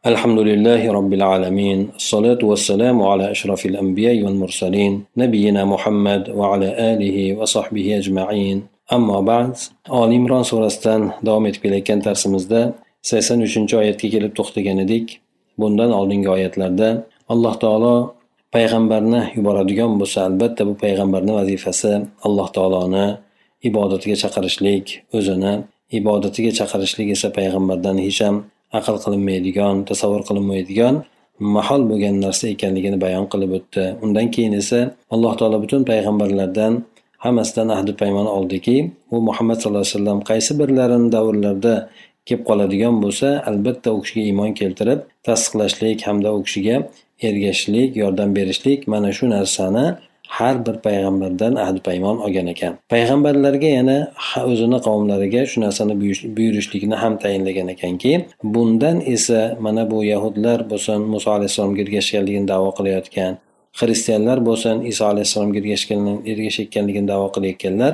الحمد لله رب العالمين الصلاة والسلام على أشرف الأنبياء والمرسلين نبينا محمد وعلى آله وصحبه أجمعين أما بعد آل إمران surasidan davom etib kelayotgan darsimizda sakson uchinchi oyatga kelib to'xtagan edik bundan oldingi oyatlarda alloh taolo payg'ambarni yuboradigan bo'lsa albatta bu payg'ambarni vazifasi alloh taoloni ibodatiga chaqirishlik o'zini ibodatiga chaqirishlik esa payg'ambardan hech ham aql qilinmaydigan tasavvur qilinmaydigan mahol bo'lgan narsa ekanligini bayon qilib o'tdi. Undan keyin esa alloh taolo butun payg'ambarlardan hammasidan ahdi paymon oldiki u muhammad sallallohu alayhi vasallam qaysi birlarini davrlarida kelib qoladigan bo'lsa albatta u kishiga iymon keltirib tasdiqlashlik hamda u kishiga ergashishlik yordam berishlik mana shu narsani har bir payg'ambardan ahd paymon olgan ekan. Payg'ambarlarga yana o'zini qavmlariga shu narsani buyurishlikni ham tayinlagan ekanki bundan esa mana bu yahudlar bo'lsin muso alayhissalomga ergashganligini davo qilayotgan xristianlar bo'lsin iso alayhissalomga ergashayotganligini davo qilayotganlar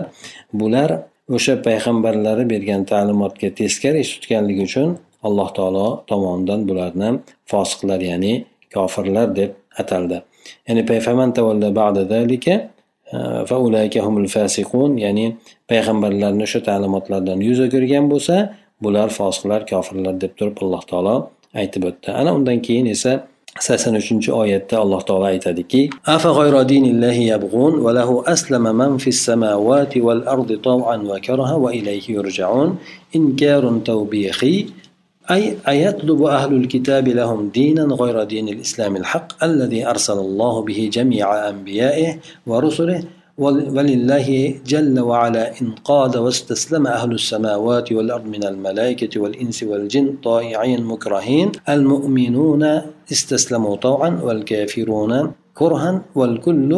bular o'sha payg'ambarlari bergan ta'limotga teskari ish tutganligi uchun alloh taolo tomonidan bularni fosiqlar ya'ni kofirlar deb ataldi. ya'ni فمن تولى بعد ذلك فأولئك هم الفاسقون ya'ni payg'ambarlarni o'sha ta'limotlardan yuz o'girgan bo'lsa bular fosiqlar kofirlar deb turib alloh taolo aytib o'tdi ana undan keyin esa sakson uchinchi oyatda alloh taolo aytadiki أفغير دين الله يبغون وله أسلم من في السماوات والأرض طوعا وكرها وإليه يرجعون إنكار توبيخي أي أيطلب أهل الكتاب لهم دينا غير دين الإسلام الحق الذي أرسل الله به جميع أنبيائه ورسله ولله جل وعلا انقاد واستسلم أهل السماوات والأرض من الملائكة والإنس والجن طائعين مكرهين المؤمنون استسلموا طوعا والكافرون كرها والكل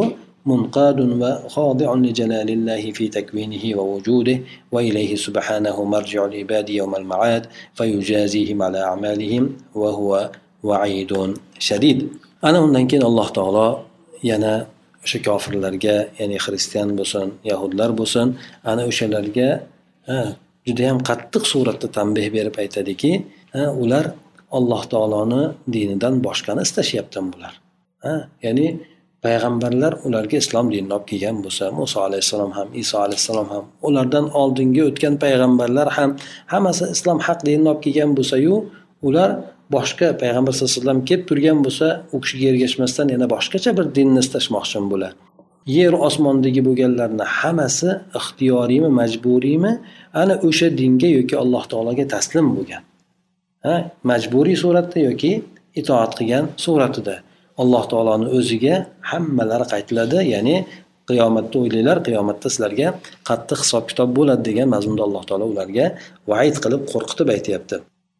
منقاد وخاضع لجلال الله في تكوينه ووجوده وإليه سبحانه مرجع العباد يوم المعاد فيجازيهم على أعمالهم وهو وعيد شديد أنا undan keyin alloh taolo yana o'sha kofirlarga ya'ni xristian bo'lsin yahudlar bo'lsin ana o'shalarga judayam qattiq suratda tanbeh berib aytadiki ular alloh taoloni dinidan boshqani istashyapti bular ya'ni payg'ambarlar ularga islom dinini olib kelgan bo'lsa muso alayhissalom ham iso alayhissalom ham ulardan oldingi o'tgan payg'ambarlar ham hammasi islom haq dinini olib kelgan bo'lsayu ular boshqa payg'ambar sallallohu alayhi vasallam kelib turgan bo'lsa u kishiga ergashmasdan yana boshqacha bir dinni istashmoqchi bular yer osmondagi bo'lganlarni hammasi ixtiyoriymi majburiymi? Ana o'sha dinga yoki alloh taologa taslim bo'lgan. Ha majburiy suratda yoki itoat qilgan suratida. Alloh taoloni o'ziga hammalari qaytiladi ya'ni qiyomatda o'ylanglar qiyomatda sizlarga qattiq hisob kitob bo'ladi degan mazmunda alloh taolo ularga vaid qilib qo'rqitib aytyapti.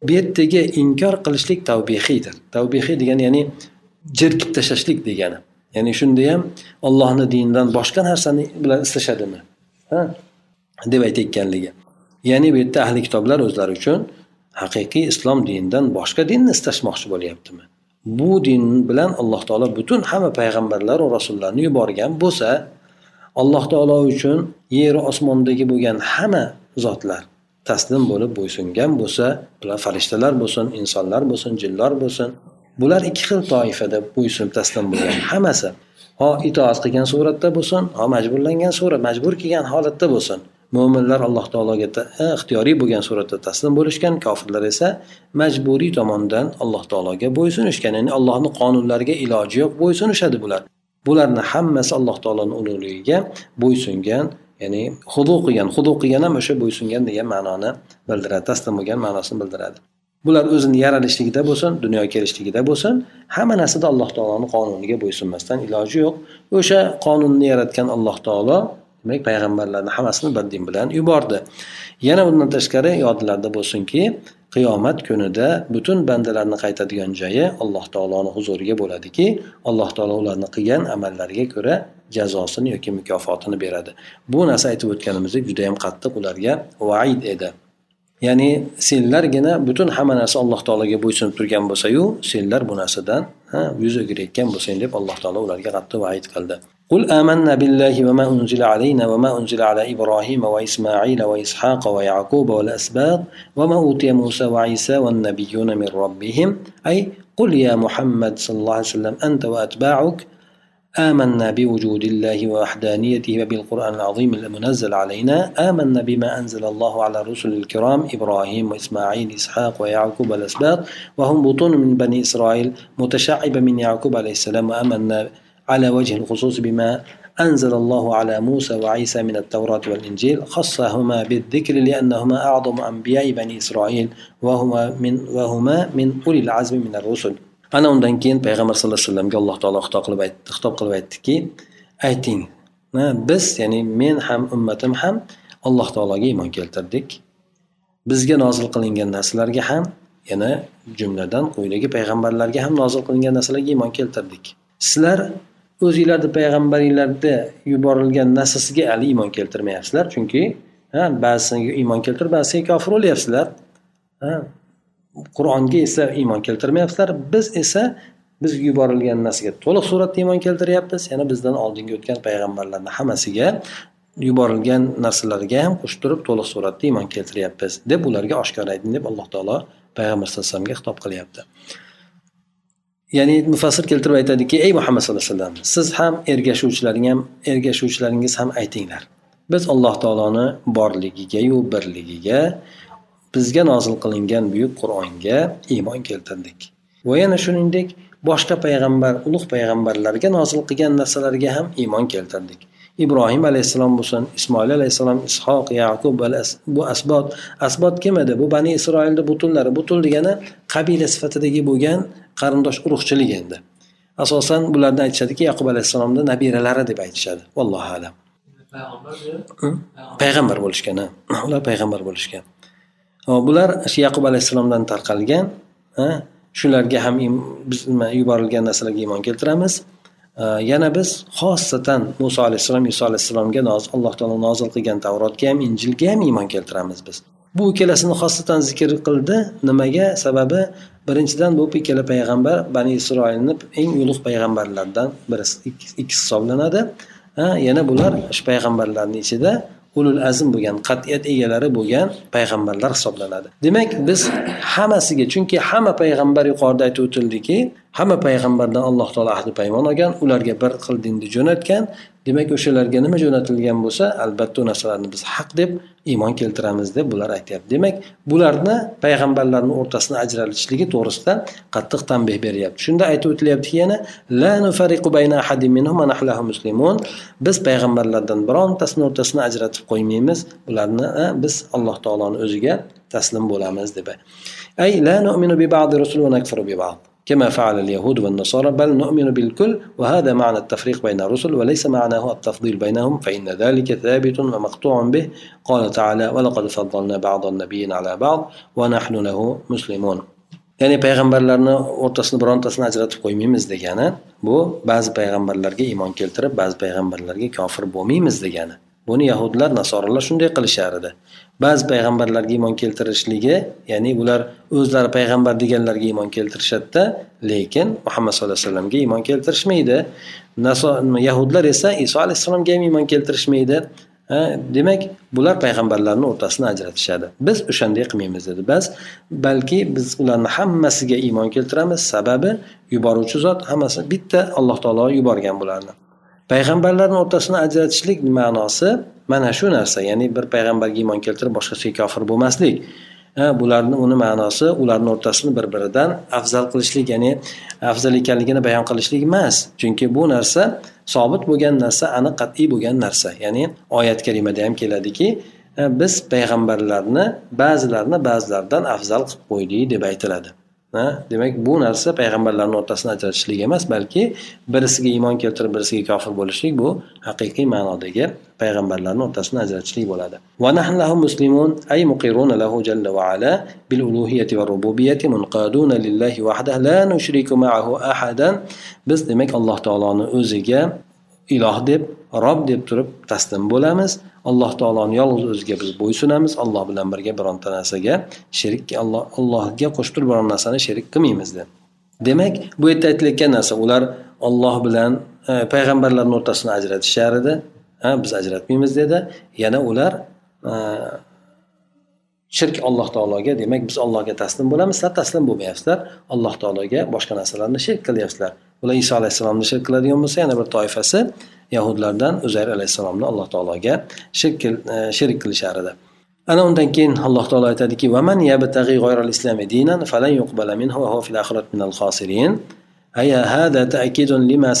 Bu yerdagi inkor qilishlik tavbehiydir tavbehiy degani ya'ni jerkib tashlashlik degani. Ya'ni shunda ham ollohni dinidan boshqa narsani bilan istashadimi ha? deb aytayotganligi. Ya'ni bu yerda ahli kitoblar o'zlari uchun haqiqiy islom dinidan boshqa dinni istashmoqchi bo'lyaptimi? Bu din bilan alloh taolo butun hamma payg'ambarlar va rasullarni yuborgan bo'lsa alloh taolo uchun yeru osmondagi bo'lgan hamma zotlar taslim bo'lib bo'ysungan bo'lsa bular farishtalar bo'lsin insonlar bo'lsin jinlar bo'lsin bular ikki xil toifada bo'ysunib taslim bo'lgan hammasi. Ho itoat qilgan suratda bo'lsin ho majburlangan surat majbur kelgan holatda bo'lsin. Mo'minlar alloh taologa ixtiyoriy bo'lgan suratda taslim bo'lishgan kofirlar esa majburiy tomondan alloh taologa bo'ysunishgan ya'ni allohni qonunlariga iloji yo'q bo'ysunishadi bular. Bularni hammasi alloh taoloni ulug'ligiga bo'ysungan ya'ni hudu qilgan hudu qilgan ham o'sha bo'ysungan degan ma'noni bildiradi taslim bo'lgan ma'nosini bildiradi. Bular o'zini yaralishligida bo'lsin dunyoga kelishligida bo'lsin hamma narsada alloh taoloni qonuniga bo'ysunmasdan iloji yo'q. O'sha qonunni yaratgan alloh taolo demak payg'ambarlarni hammasini bir din bilan yubordi. Yana bundan tashqari yodlarda bo'lsinki qiyomat kunida butun bandalarni qaytadigan joyi alloh taoloni huzuriga bo'ladiki alloh taolo ularni qilgan amallariga ko'ra jazosini yoki mukofotini beradi. Bu narsa aytib o'tganimizdek judayam qattiq ularga vaid edi. ya'ni senlargina butun hamma narsa alloh taologa bo'ysunib turgan bo'lsayu senlar bu narsadan yuz o'girayotgan bo'lsang deb alloh taolo ularga qattiq vaid qildi قل آمنا بالله وما أنزل علينا وما أنزل على إبراهيم وإسماعيل وإسحاق ويعقوب والأسباط وما أوتي موسى وعيسى والنبيون من ربهم أي قل يا محمد صلى الله عليه وسلم أنت وأتباعك آمنا بوجود الله ووحدانيته وبالقرآن العظيم المنزل علينا. آمنا بما أنزل الله على الرسل الكرام إبراهيم وإسماعيل إسحاق ويعقوب الأسباط وهم بطون من بني إسرائيل متشعبة من يعقوب عليه السلام. وآمنا على وجه الخصوص بما أنزل الله على موسى وعيسى من التوراة والإنجيل. خصهما بالذكر لأنهما أعظم أنبياء بني إسرائيل وهما من, وهما من أولي العزم من الرسل. Ana undan keyin payg'ambar sallallohu alayhi vasallamga alloh taolo xitob qilib aytdi xitob qilib aytdiki ayting biz ya'ni men ham ummatim ham alloh taologa iymon keltirdik. Bizga nozil qilingan narsalarga ham yana jumladan quyidagi payg'ambarlarga ham nozil qilingan narsalarga iymon keltirdik. Sizlar o'zinglarni payg'ambaringlarda yuborilgan narsasiga hali iymon keltirmayapsizlar chunki ha ba'zisiga iymon keltirib ba'zisiga kofir bo'lyapsizlar. Qur'onga esa iymon keltirmayapsizlar biz esa biz yuborilgan narsaga to'liq suratda iymon keltiryapmiz. Yana bizdan oldingi o'tgan payg'ambarlarni hammasiga yuborilgan narsalarga ham qo'shib turib to'liq suratda iymon keltiryapmiz deb ularga oshkor ayting deb alloh taolo payg'ambar sallallohu alayhi vasallamga xitob qilyapti. Ya'ni mufassir keltirib aytadiki ey muhammad sallallohu alayhi vasallam siz ham ergashuvchilaring ham ergashuvchilaringiz ham aytinglar. Biz alloh taoloni borligigayu birligiga bizga nozil qilingan buyuk qur'onga iymon keltirdik. Va yana shuningdek boshqa payg'ambar ulug' payg'ambarlarga nozil qilgan narsalarga ham iymon keltirdik. Ibrohim alayhissalom bo'lsin ismoil alayhissalom ishoq yaqub bu asbot. Asbot kim edi? Bu bani isroilni butunlari. Butun degani qabila sifatidagi bo'lgan qarindosh urug'chilik endi. Asosan bularni aytishadiki yaqub alayhissalomni nabiralari deb aytishadi. Vallohu alam. Payg'ambar bo'lishgan ular payg'ambar bo'lishgan bular shu yaqub alayhissalomdan tarqalgan shularga ham biz yuborilgan narsalarga iymon keltiramiz. Yana biz xossatan muso alayhissalom iso alayhissalomga alloh taolo nozil qilgan tavrotga ham injilga ham iymon keltiramiz biz. Bu ikkalasini xossatan zikr qildi. Nimaga? Sababi birinchidan bu ikkala payg'ambar bani isroilni eng ulug' payg'ambarlardan birisi ikkisi hisoblanadi. Yana bular shu payg'ambarlarni ichida ulul azm bo'lgan qat'iyat egalari bo'lgan payg'ambarlar hisoblanadi. Demak biz hammasiga chunki hamma payg'ambar yuqorida aytib o'tildiki hamma payg'ambardan alloh taolo ahdi paymon olgan ularga bir xil dinni jo'natgan. Demak o'shalarga nima jo'natilgan bo'lsa albatta u narsalarni biz haq deb iymon keltiramiz deb bular aytyapti. Demak bularni payg'ambarlarni o'rtasini ajralishligi to'g'risida qattiq tanbeh beryapti. Shunda aytib o'tilyaptiki yana la muslimun. Biz payg'ambarlardan birontasini o'rtasini ajratib qo'ymaymiz. Ularni biz alloh taoloni o'ziga taslim bo'lamiz deb. Ay la nu'minu bi ba'di rusul va nakfuru bi ba'd. كما فعل اليهود والنصارى بل نؤمن بالكل وهذا معنى التفريق بين الرسل وليس معناه التفضيل بينهم فإن ذلك ثابت ومقطوع به قال تعالى ولقد فضلنا بعض النبيين على بعض ونحن له مسلمون ya'ni payg'ambarlarni o'rtasini birontasini ajratib qo'ymaymiz degani bu ba'zi payg'ambarlarga iymon keltirib ba'zi payg'ambarlarga kofir bo'lmaymiz degani buni yahudlar nasoralar shunday qilishar edi Ba'zi payg'ambarlarga iymon keltirishligi ya'ni ular o'zlari payg'ambar deganlarga iymon keltirishadida lekin muhammad sallallohu alayhi vasallamga iymon keltirishmaydi. Yahudlar esa iso alayhissalomga ham iymon keltirishmaydi. Demak bular payg'ambarlarni o'rtasini ajratishadi. Biz o'shanday qilmaymiz dedi. Biz balki biz ularni hammasiga iymon keltiramiz. Sababi yuboruvchi zot hammasi bitta alloh taolo yuborgan bularni. Payg'ambarlarni o'rtasini ajratishlik ma'nosi mana shu narsa ya'ni bir payg'ambarga iymon keltirib boshqasiga kofir bo'lmaslik. Bularni uni ma'nosi ularni o'rtasini bir biridan afzal qilishlik ya'ni afzal ekanligini bayon qilishlik emas. Chunki bu narsa sobit bo'lgan narsa aniq qat'iy bo'lgan narsa. Ya'ni oyat karimada ham keladiki biz payg'ambarlarni ba'zilarini ba'zilaridan afzal qilib qo'ydik deb aytiladi. Demak bu narsa payg'ambarlarni o'rtasini ajratishlik emas balki birisiga iymon keltirib birisiga kofir bo'lishlik bu haqiqiy ma'nodagi payg'ambarlarni o'rtasini ajratishlik bo'ladi. Va nahnu muslimun ay muqiruna lahu jalla va ala bil uluhiyati va rububiyyati munqaduna lillahi wahdah la nushriku ma'ahu ahadan. Biz demak alloh taoloni o'ziga iloh deb rob deb turib taslim bo'lamiz. Alloh taoloni yolg'iz o'ziga biz bo'ysunamiz alloh bilan birga bironta narsaga sherik alloh allohga qo'shib turib biron narsani sherik qilmaymiz deb. Demak bu yerda aytilayotgan narsa ular olloh bilan e, payg'ambarlarni o'rtasini ajratishar edi. Ha biz ajratmaymiz dedi. Yana ular e, shirk alloh taologa demak biz allohga taslim bo'lamiz sizlar taslim bo'lmayapsizlar. Alloh taologa boshqa narsalarni shirk qilyapsizlar. Ular iso alayhissalomni shirk qiladigan bo'lsa yana bir toifasi yahudlardan uzayr alayhissalomni alloh taologa shirk e, shirik qilishar edi ana undan keyin alloh taolo aytadiki vaman dinan va minal hada ta'kidun lima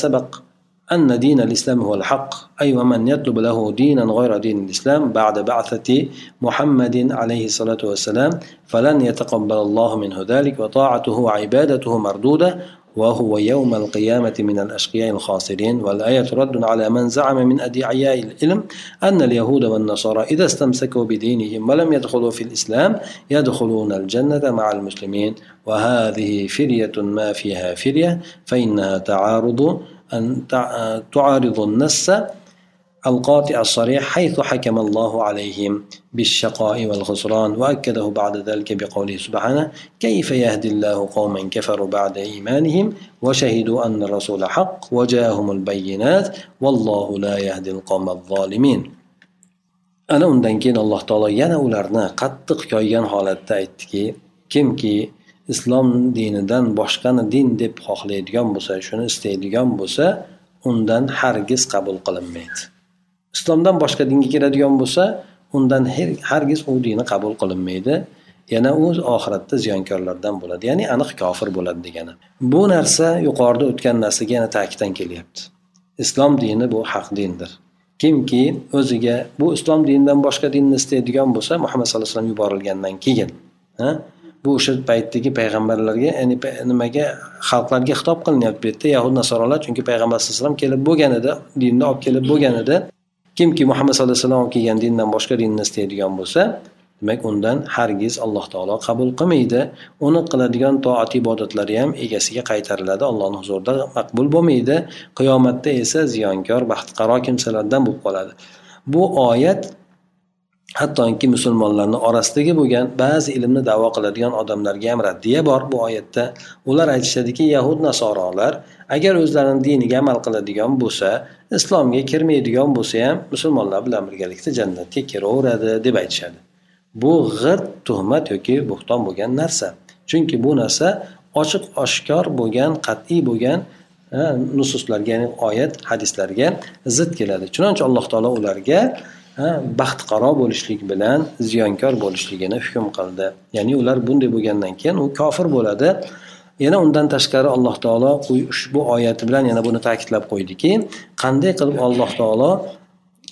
أن دين الإسلام هو الحق. أي ومن يطلب له دينا غير دين الإسلام بعد بعثة محمد عليه الصلاة والسلام فلن يتقبل الله منه ذلك وطاعته وعبادته مردودة وهو يوم القيامة من الأشقياء الخاسرين. والآية رد على من زعم من أدعياء العلم أن اليهود والنصارى إذا استمسكوا بدينهم ولم يدخلوا في الإسلام يدخلون الجنة مع المسلمين. وهذه فرية ما فيها فرية فإنها تعارض أن تعارض النص القاطع الصريح حيث حكم الله عليهم بالشقاء والخسران وأكده بعد ذلك بقوله سبحانه كيف يهدي الله قوما كفروا بعد إيمانهم وشهدوا أن الرسول حق وجاءهم البينات والله لا يهدي القوم الظالمين ana undan keyin alloh taolo yana ularni qattiq koygan holatda aytdiki kimki islom dinidan boshqani din deb xohlaydigan bo'lsa shuni istaydigan bo'lsa undan hargiz qabul qilinmaydi. Islomdan boshqa dinga kiradigan bo'lsa undan hargiz u dini qabul qilinmaydi. Yana u oxiratda ziyonkorlardan bo'ladi. Ya'ni aniq kofir bo'ladi degani. Bu narsa yuqorida o'tgan narsaga yana ta'kiddan kelyapti. Islom dini bu haq dindir. Kimki o'ziga bu islom dinidan boshqa dinni istaydigan bo'lsa muhammad sallallohu alayhi vasallam yuborilgandan keyin bu o'sha paytdagi payg'ambarlarga ya'ni nimaga xalqlarga xitob qilinyapti bu yerda yahud nasorolar chunki payg'ambar sallallohu alayhi vasallam kelib bo'lganida dinni olib kelib bo'lganida kimki muhammad sallallohu alayhi vasallam kelgan dindan boshqa dinni istaydigan bo'lsa demak undan hargiz alloh taolo qabul qilmaydi. Uni qiladigan toat ibodatlari ham egasiga qaytariladi allohni huzurida maqbul bo'lmaydi. Qiyomatda esa ziyonkor baxtiqaro kimsalardan bo'lib qoladi. Bu oyat hattoki musulmonlarni orasidagi bo'lgan ba'zi ilmni davo qiladigan odamlarga ham raddiya bor. Bu oyatda ular aytishadiki yahud nasorolar agar o'zlarini diniga amal qiladigan bo'lsa islomga kirmaydigan bo'lsa ham musulmonlar bilan birgalikda jannatga kiraveradi deb aytishadi. Bu g'irt tuhmat yoki bo'xton bo'lgan narsa. Chunki bu narsa ochiq oshkor bo'lgan qat'iy bo'lgan nususlarga ya'ni oyat hadislarga zid keladi. Chunonchi alloh taolo ularga baxtiqaro bo'lishlik bilan ziyonkor bo'lishligini hukm qildi. Ya'ni ular bunday bo'lgandan keyin u kofir bo'ladi. Yana undan tashqari alloh taolo ushbu oyati bilan yana buni ta'kidlab qo'ydiki qanday qilib alloh taolo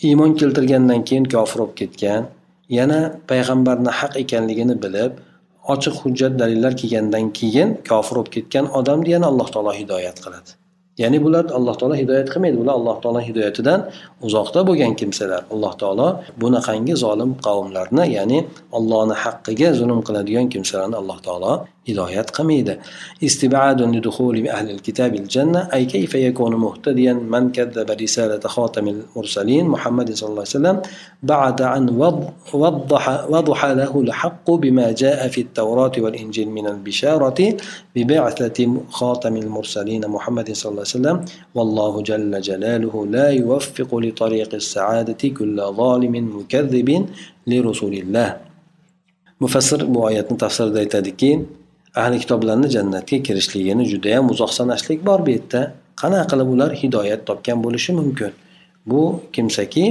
iymon keltirgandan keyin kofir bo'lib ketgan yana payg'ambarni haq ekanligini bilib ochiq hujjat dalillar kelgandan keyin kofir bo'lib ketgan odamni yana alloh taolo hidoyat qiladi. Ya'ni bular alloh taolo hidoyat qilmaydi. Bular alloh taolo hidoyatidan uzoqda bo'lgan kimsalar. Alloh taolo bunaqangi zolim qavmlarni ya'ni ollohni haqqiga zulm qiladigan kimsalarni alloh taolo هدايات قميدة. استبعاد لدخول أهل الكتاب الجنة أي كيف يكون مهتديا من كذب رسالة خاتم المرسلين محمد صلى الله عليه وسلم بعد أن وضح, وضح له الحق بما جاء في التوراة والإنجيل من البشارة ببعثة خاتم المرسلين محمد صلى الله عليه وسلم. والله جل جلاله لا يوفق لطريق السعادة كل ظالم مكذب لرسول الله. mufassir bu oyatni tafsirida aytadiki ahli kitoblarni jannatga kirishligini judayam uzoq sanashlik bor bu yerda. Qanaqa qilib ular hidoyat topgan bo'lishi mumkin? Bu kimsaki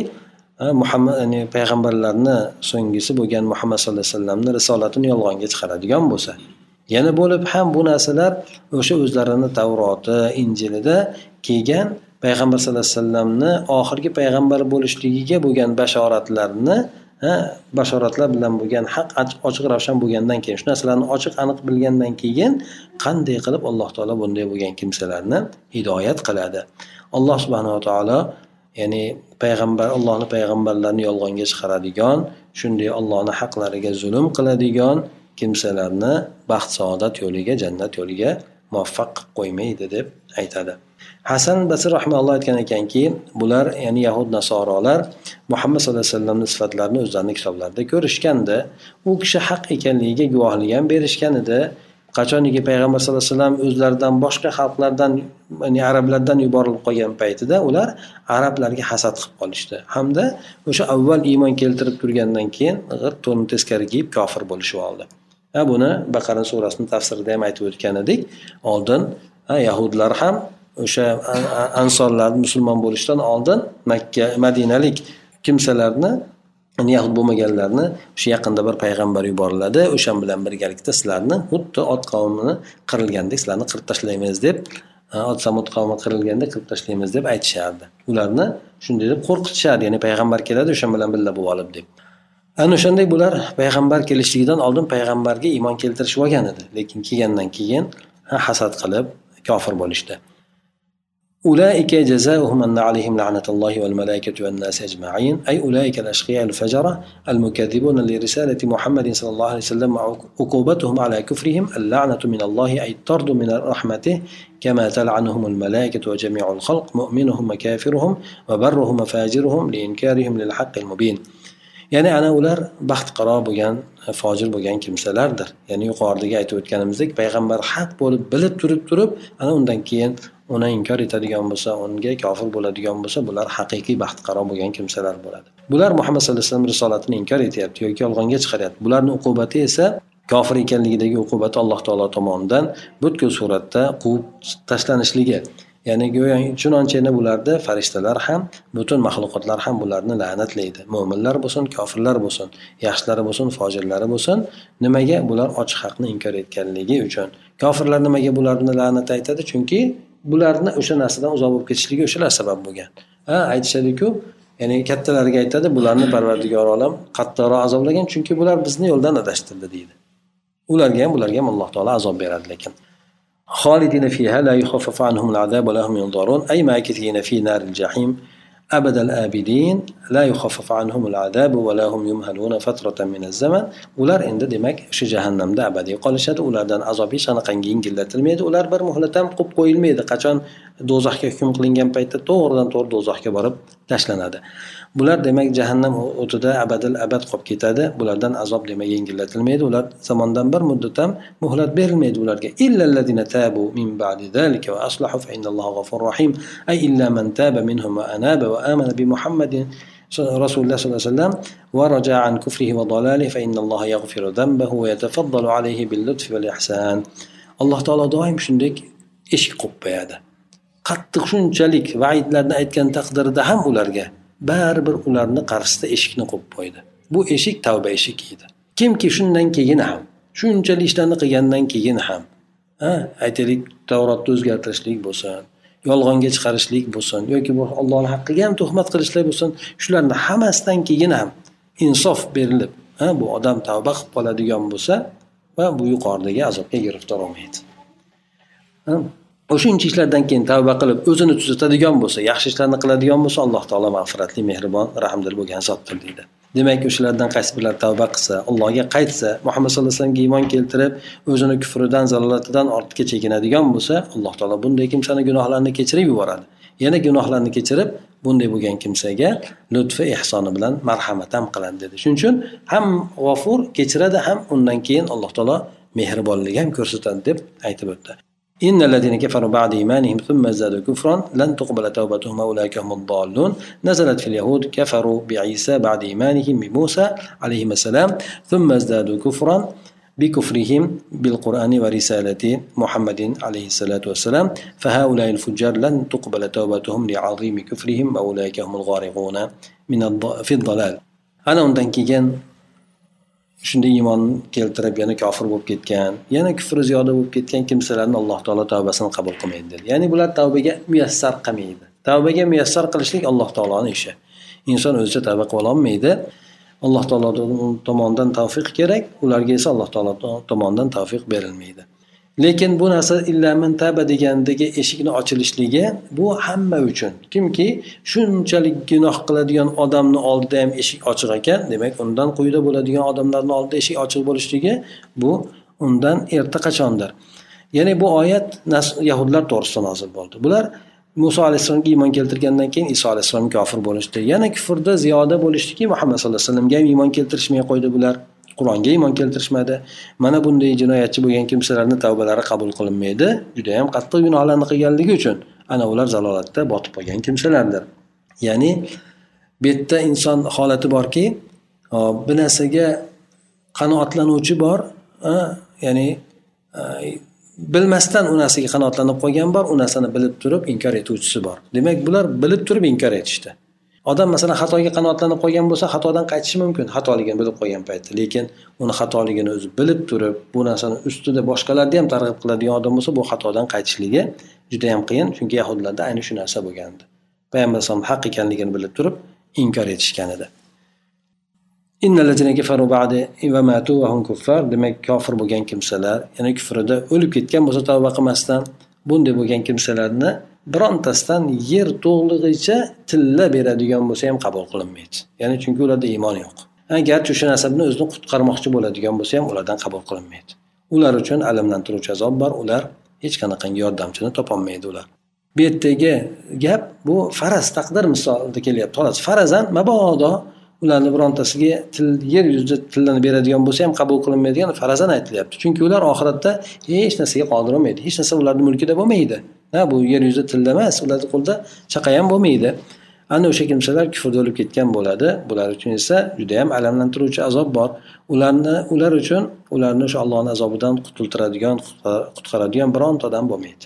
muhammad ya'ni payg'ambarlarni so'nggisi bo'lgan muhammad sallallohu alayhi vasallamni risolatini yolg'onga chiqaradigan bo'lsa yana bo'lib ham bu narsalar o'sha o'zlarini tavroti injilida kelgan payg'ambar sallallohu alayhi vasallamni oxirgi payg'ambar bo'lishligiga bo'lgan bashoratlarni bashoratlar bilan bo'lgan haq ochiq ravshan bo'lgandan keyin shu narsalarni ochiq aniq bilgandan keyin qanday qilib alloh taolo bunday bo'lgan kimsalarni hidoyat qiladi? Alloh subhanava taolo ya'ni payg'ambar allohni payg'ambarlarini yolg'onga chiqaradigan shunday allohni haqlariga zulm qiladigan kimsalarni baxt saodat yo'liga jannat yo'liga muvaffaq qilib qo'ymaydi deb aytadi. Hasan basir rahmaulloh aytgan ekanki bular ya'ni yahud nasorolar muhammad sallallohu alayhi vasallamni sifatlarini o'zlarini kitoblarida ko'rishganda u kishi haq ekanligiga guvohlik ham berishgan edi. Qachoniki payg'ambar sallallohu alayhi vasallam o'zlaridan boshqa xalqlardan ya'ni arablardan yuborilib qolgan paytida ular arablarga hasad qilib qolishdi. Hamda o'sha avval iymon keltirib turgandan keyin g'irt to'nni teskari kiyib kofir bo'lishib oldi. Ha buni baqara surasini tafsirida ham aytib o'tgan edik. Oldin yahudlar ham o'sha ansonlarni musulmon bo'lishdan oldin makka madinalik kimsalarni yahud bo'lmaganlarni o'sha yaqinda bir payg'ambar yuboriladi. O'sha bilan birgalikda sizlarni xuddi ot qavmini qirilgandek sizlarni qirib tashlaymiz deb e, ot samud qavmi qirilganda qirib tashlaymiz deb aytishardi. Ularni shunday deb qo'rqitishardi ya'ni payg'ambar keladi o'sha bilan birga bo'lib olib deb. Ana o'shanday bular payg'ambar kelishligidan oldin payg'ambarga iymon keltirishib olgan edi. Lekin kelgandan keyin hasad qilib kofir bo'lishdi. أولئك جزاؤهم أن عليهم لعنة الله والملائكة والناس أجمعين. أي أولئك الأشقياء الفجرة المكذبون لرسالة محمد صلى الله عليه وسلم عقوبتهم على كفرهم. اللعنة من الله أي الطرد من رحمته كما تلعنهم الملائكة وجميع الخلق. مؤمنهم وكافرهم وبرهم وفاجرهم لإنكارهم للحق المبين. ya'ni ana ular baxt qaro bo'lgan fojir bo'lgan kimsalardir ya'ni yuqoridagi aytib o'tganimizdek payg'ambar haq bo'lib bilib turib turib ana undan keyin uni inkor etadigan bo'lsa unga kofir bo'ladigan bo'lsa bular haqiqiy baxtqaro bo'lgan kimsalar bo'ladi. Bular muhammad sallallohu alayhi vasallam risolatini inkor etyapti yoki yolg'onga chiqaryapti. Bularni uqubati esa kofir ekanligidagi uqubati alloh taolo tomonidan butkul suratda quvib tashlanishligi. Ya'ni go'yo yana bularda farishtalar ham butun maxluqotlar ham bularni la'natlaydi. Mo'minlar bo'lsin kofirlar bo'lsin yaxshilari bo'lsin fojirlari bo'lsin nimaga bular ochiq haqni inkor etganligi uchun. Kofirlar nimaga bularni la'nat aytadi? Chunki bularni o'sha narsadan uzoq bo'lib ketishligi o'shalar sabab bo'lgan ha aytishadiku ya'ni kattalariga aytadi bularni parvardigor olam qattiqroq azoblagan chunki bular bizni yo'ldan adashtirdi deydi ularga ham bularga ham alloh taolo azob beradi lekin خالدين فيها لا يخفف عنهم العذاب ولا هم ينظرون أي ماكثين في نار الجحيم abadal abidin la yuxaffaf anhumul azabu va lahum yumhaluna fatratan minaz zaman ular endi demak shu jahannamda abadiy qolishadi. Ulardan azob hech yengillatilmaydi ular bir muhlat ham qo'yib qo'yilmaydi. Qachon dozaqga hukm qilingan paytda to'g'ridan to'g'ri dozaqga borib tashlanadi. Bular demak jahannam o'tida abadil abad qolib ketadi bulardan azob demak yengillatilmaydi ular zamondan bir muddat ham muhlat berilmaydi ularga illallazina tabu min ba'di zalika va aslahu fa innalloha g'afurur rahim ay illa man taba minhum va anaba va amana bi muhammadin رسول الله صلى الله عليه وسلم ورجع عن كفره وضلاله فإن الله يغفر ذنبه ويتفضل عليه باللطف والإحسان alloh taolo doim shunday eshik qo'yib qo'yadi qattiq shunchalik vaidlarni aytgan taqdirda ham ularga baribir ularni qarshisida eshikni qo'yib qo'ydi. Bu eshik tavba eshigi edi. Kimki shundan keyin ham shunchalik ishlarni qilgandan keyin ham ha aytaylik tavrotni o'zgartirishlik bo'lsin yolg'onga chiqarishlik bo'lsin yoki bu allohni haqqiga ham tuhmat qilishlik bo'lsin shularni hammasidan keyin ham insof berilib ha bu odam tavba qilib qoladigan bo'lsa va bu yuqoridagi azobga giriftor bo'lmaydi o'shancha ishlardan keyin tavba qilib o'zini tuzatadigan bo'lsa yaxshi ishlarni qiladigan bo'lsa alloh taolo mag'firatli mehribon rahmdil bo'lgan zotdir deydi. Demak o'shalardan qaysi birlar tavba qilsa allohga qaytsa muhammad sallallohu alayhi vasallamga iymon keltirib o'zini kufridan zalolatidan ortga chekinadigan bo'lsa alloh taolo bunday kimsani gunohlarini kechirib yuboradi. Yana gunohlarni kechirib bunday bo'lgan kimsaga lutfi ehsoni bilan marhamat ham qiladi dedi. Shuning uchun ham g'ofur kechiradi ham undan keyin alloh taolo mehribonlik ham ko'rsatadi deb aytib o'tdi. إن الذين كفروا بعد إيمانهم ثم ازدادوا كفرا لن تقبل توبتهم أولئك هم الضالون نزلت في اليهود كفروا بعيسى بعد إيمانهم بموسى عليه السلام ثم ازدادوا كفرا بكفرهم بالقرآن ورسالة محمد عليه الصلاة والسلام فهؤلاء الفجار لن تقبل توبتهم لعظيم كفرهم وأولئك هم الغارقون من الض... في الضلال. أنا undan shunday iymon keltirib yana kofir bo'lib ketgan yana kufri ziyoda bo'lib ketgan kimsalarni alloh taolo tavbasini qabul qilmaydi dedi. Ya'ni bular tavbaga muyassar qilmaydi. Tavbaga muyassar qilishlik alloh taoloni ishi. Inson o'zicha tavba qilolmaydi alloh taolo tomonidan tavfiq kerak ularga esa alloh taolo tomonidan tavfiq berilmaydi. Lekin bu narsa illamin taba degandagi eshikni ochilishligi bu hamma uchun. Kimki shunchalik gunoh qiladigan odamni oldida ham eshik ochiq ekan demak undan quyida bo'ladigan odamlarni oldida eshik ochiq bo'lishligi bu undan erta qachondir. Ya'ni bu oyat yahudlar to'g'risida nozil bo'ldi. Bular muso alayhissalomga iymon keltirgandan keyin iso alayhissalom kofir bo'lishdi. Yana kufrda ziyoda bo'lishdiki muhammad sallallohu alayhi vasallamga ham iymon keltirishmay qo'ydi bular. Qur'onga iymon keltirishmadi. Mana bunday jinoyatchi bo'lgan kimsalarni tavbalari qabul qilinmaydi. Judayam qattiq gunohlarni qilganligi uchun ana ular zalolatda botib qolgan kimsalardir. Ya'ni bu yerda inson holati borki bir narsaga qanoatlanuvchi bor ya'ni bilmasdan u narsaga qanoatlanib qolgan bor u narsani bilib turib inkor etuvchisi bor. Demak bular bilib turib inkor etishdi. Odam masalan xatoga qanoatlanib qolgan bo'lsa xatodan qaytishi mumkin. Xatoligini bilib qolgan paytda. Lekin uni xatoligini o'zi bilib turib bu narsani ustida boshqalarni ham targ'ib qiladigan odam bo'lsa bu xatodan qaytishligi judayam qiyin. Chunki yahudlarda ayni shu narsa bo'lgandi. Payg'ambar alayhisalom haq ekanligini bilib turib inkor etishgan edi. Demak kofir bo'lgan kimsalar ya'ni kufrida o'lib ketgan bo'lsa tavba qilmasdan bunday bo'lgan kimsalarni birontasidan yer to'g'lig'icha tilla beradigan bo'lsa ham qabul qilinmaydi. Ya'ni chunki ularda iymon yo'q. Agarchi o'sha nasabni o'zini qutqarmoqchi bo'ladigan bo'lsa ham ulardan qabul qilinmaydi. Ular uchun alamlantiruvchi azob bor. Ular hech qanaqangi yordamchini topolmaydi ular. Bu yerdagi gap bu faraz taqdir misolida kelyapti. Xolos farazan mabodo ularni birontasiga til yer yuzida tillani beradigan bo'lsa ham qabul qilinmaydigan farazan aytilyapti. Chunki ular oxiratda hech narsaga qodir bo'lmaydi. Hech narsa ularni mulkida bo'lmaydi. Ha bu yer yuzida tilla emas ularni qo'lida chaqa ham bo'lmaydi. Ana o'sha kimsalar kufrda o'lib ketgan bo'ladi. Bular uchun esa judayam alamlantiruvchi azob bor. Ularni ular uchun ularni o'sha allohni azobidan qutultiradigan qutqaradigan bironta odam bo'lmaydi.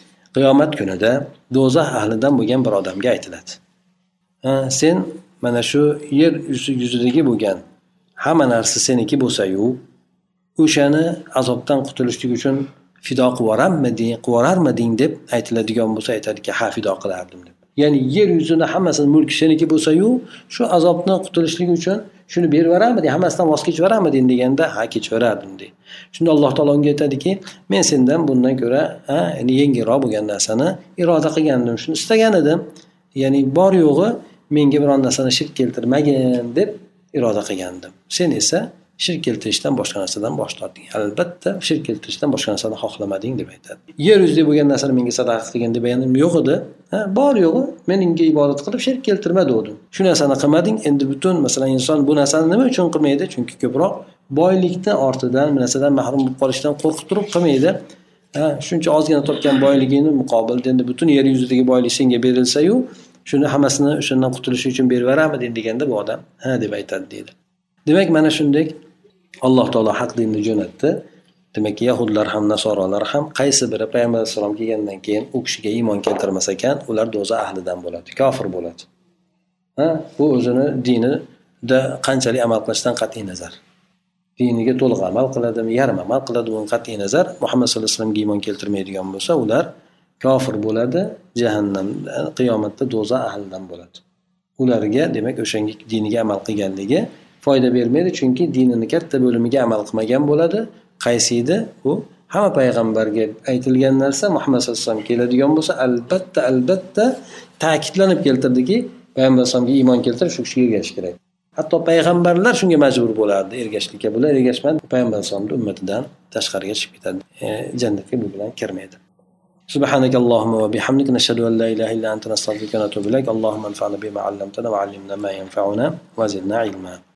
qiyomat kunida do'zax ahlidan bo'lgan bir odamga aytiladi. Sen mana shu yer yuzidagi bo'lgan hamma narsa seniki bo'lsayu o'shani azobdan qutulishlik uchun fido qilib yuborarmiding qilib yuborarmiding deb aytiladigan bo'lsa aytadiki ha fido qilardim deb. Ya'ni yer yuzini hammasini mulki seniki bo'lsayu shu azobdan qutulishlik uchun shuni berib yuborarmiding hammasidan voz kechib yuborarmiding deganda ha kechib yuborardim deydi shunda alloh taolo unga aytadiki men sendan bundan ko'ra ya'ni yengilroq bo'lgan narsani iroda qilgandim shuni istagan edim. Ya'ni bor yo'g'i menga biron narsani shirk keltirmagin deb iroda qilgandim. Sen esa shirk keltirishdan boshqa narsadan bosh tortding albatta shirk keltirishdan boshqa narsani xohlamading deb aytadi. Yer yuzida bo'lgan narsani menga sadaqa qilgin deganim yo'q edi. Bor yo'g'i menga ibodat qilib shirk keltirma degandim shu narsani qilmading endi butun masalan inson bu narsani nima uchun qilmaydi? Chunki ko'proq boylikni ortidan bir narsadan mahrum bo'lib qolishdan qo'rqib turib qilmaydi. Shuncha ozgina topgan boyligingni muqobilda endi butun yer yuzidagi boylik senga berilsayu shuni hammasini o'shandan qutulish uchun berib yuborarmiding deganda bu odam ha deb aytadi deydi. Demak mana shunday alloh taolo haq dinni jo'natdi. Demak yahudlar ham nasorolar ham qaysi biri payg'ambar alayhissalom kelgandan keyin u kishiga iymon keltirmas ekan ular do'za ahlidan bo'ladi kofir bo'ladi. Ha bu o'zini dinida qanchalik amal qilishdan qat'iy nazar. Diniga to'liq amal qiladimi yarim amal qiladimi qat'iy nazar. Muhammad sallallohu alayhi vasallamga iymon keltirmaydigan bo'lsa ular kofir bo'ladi jahannam qiyomatda do'za ahlidan bo'ladi. Ularga demak o'shanga diniga amal qilganligi foyda bermaydi chunki dinini katta bo'limiga amal qilmagan bo'ladi qaysi edi u hamma payg'ambarga aytilgan narsa muhammad sallallohu alayhi vasallam keladigan bo'lsa albatta albatta ta'kidlanib keltirdiki payg'ambar alayhisalomga iymon keltirib shu kishiga ergashish kerak hatto payg'ambarlar shunga majbur bo'lardi ergashishlikka bular ergashmadi payg'ambar alayhisalomni ummatidan tashqariga chiqib ketadi jannatga bu bilan kirmaydi سبحانك اللهم وبحمدك نشهد أن لا إله إلا أنت نستغفرك ونتوب إليك اللهم انفعنا بما علمتنا وعلمنا ما ينفعنا وزدنا علما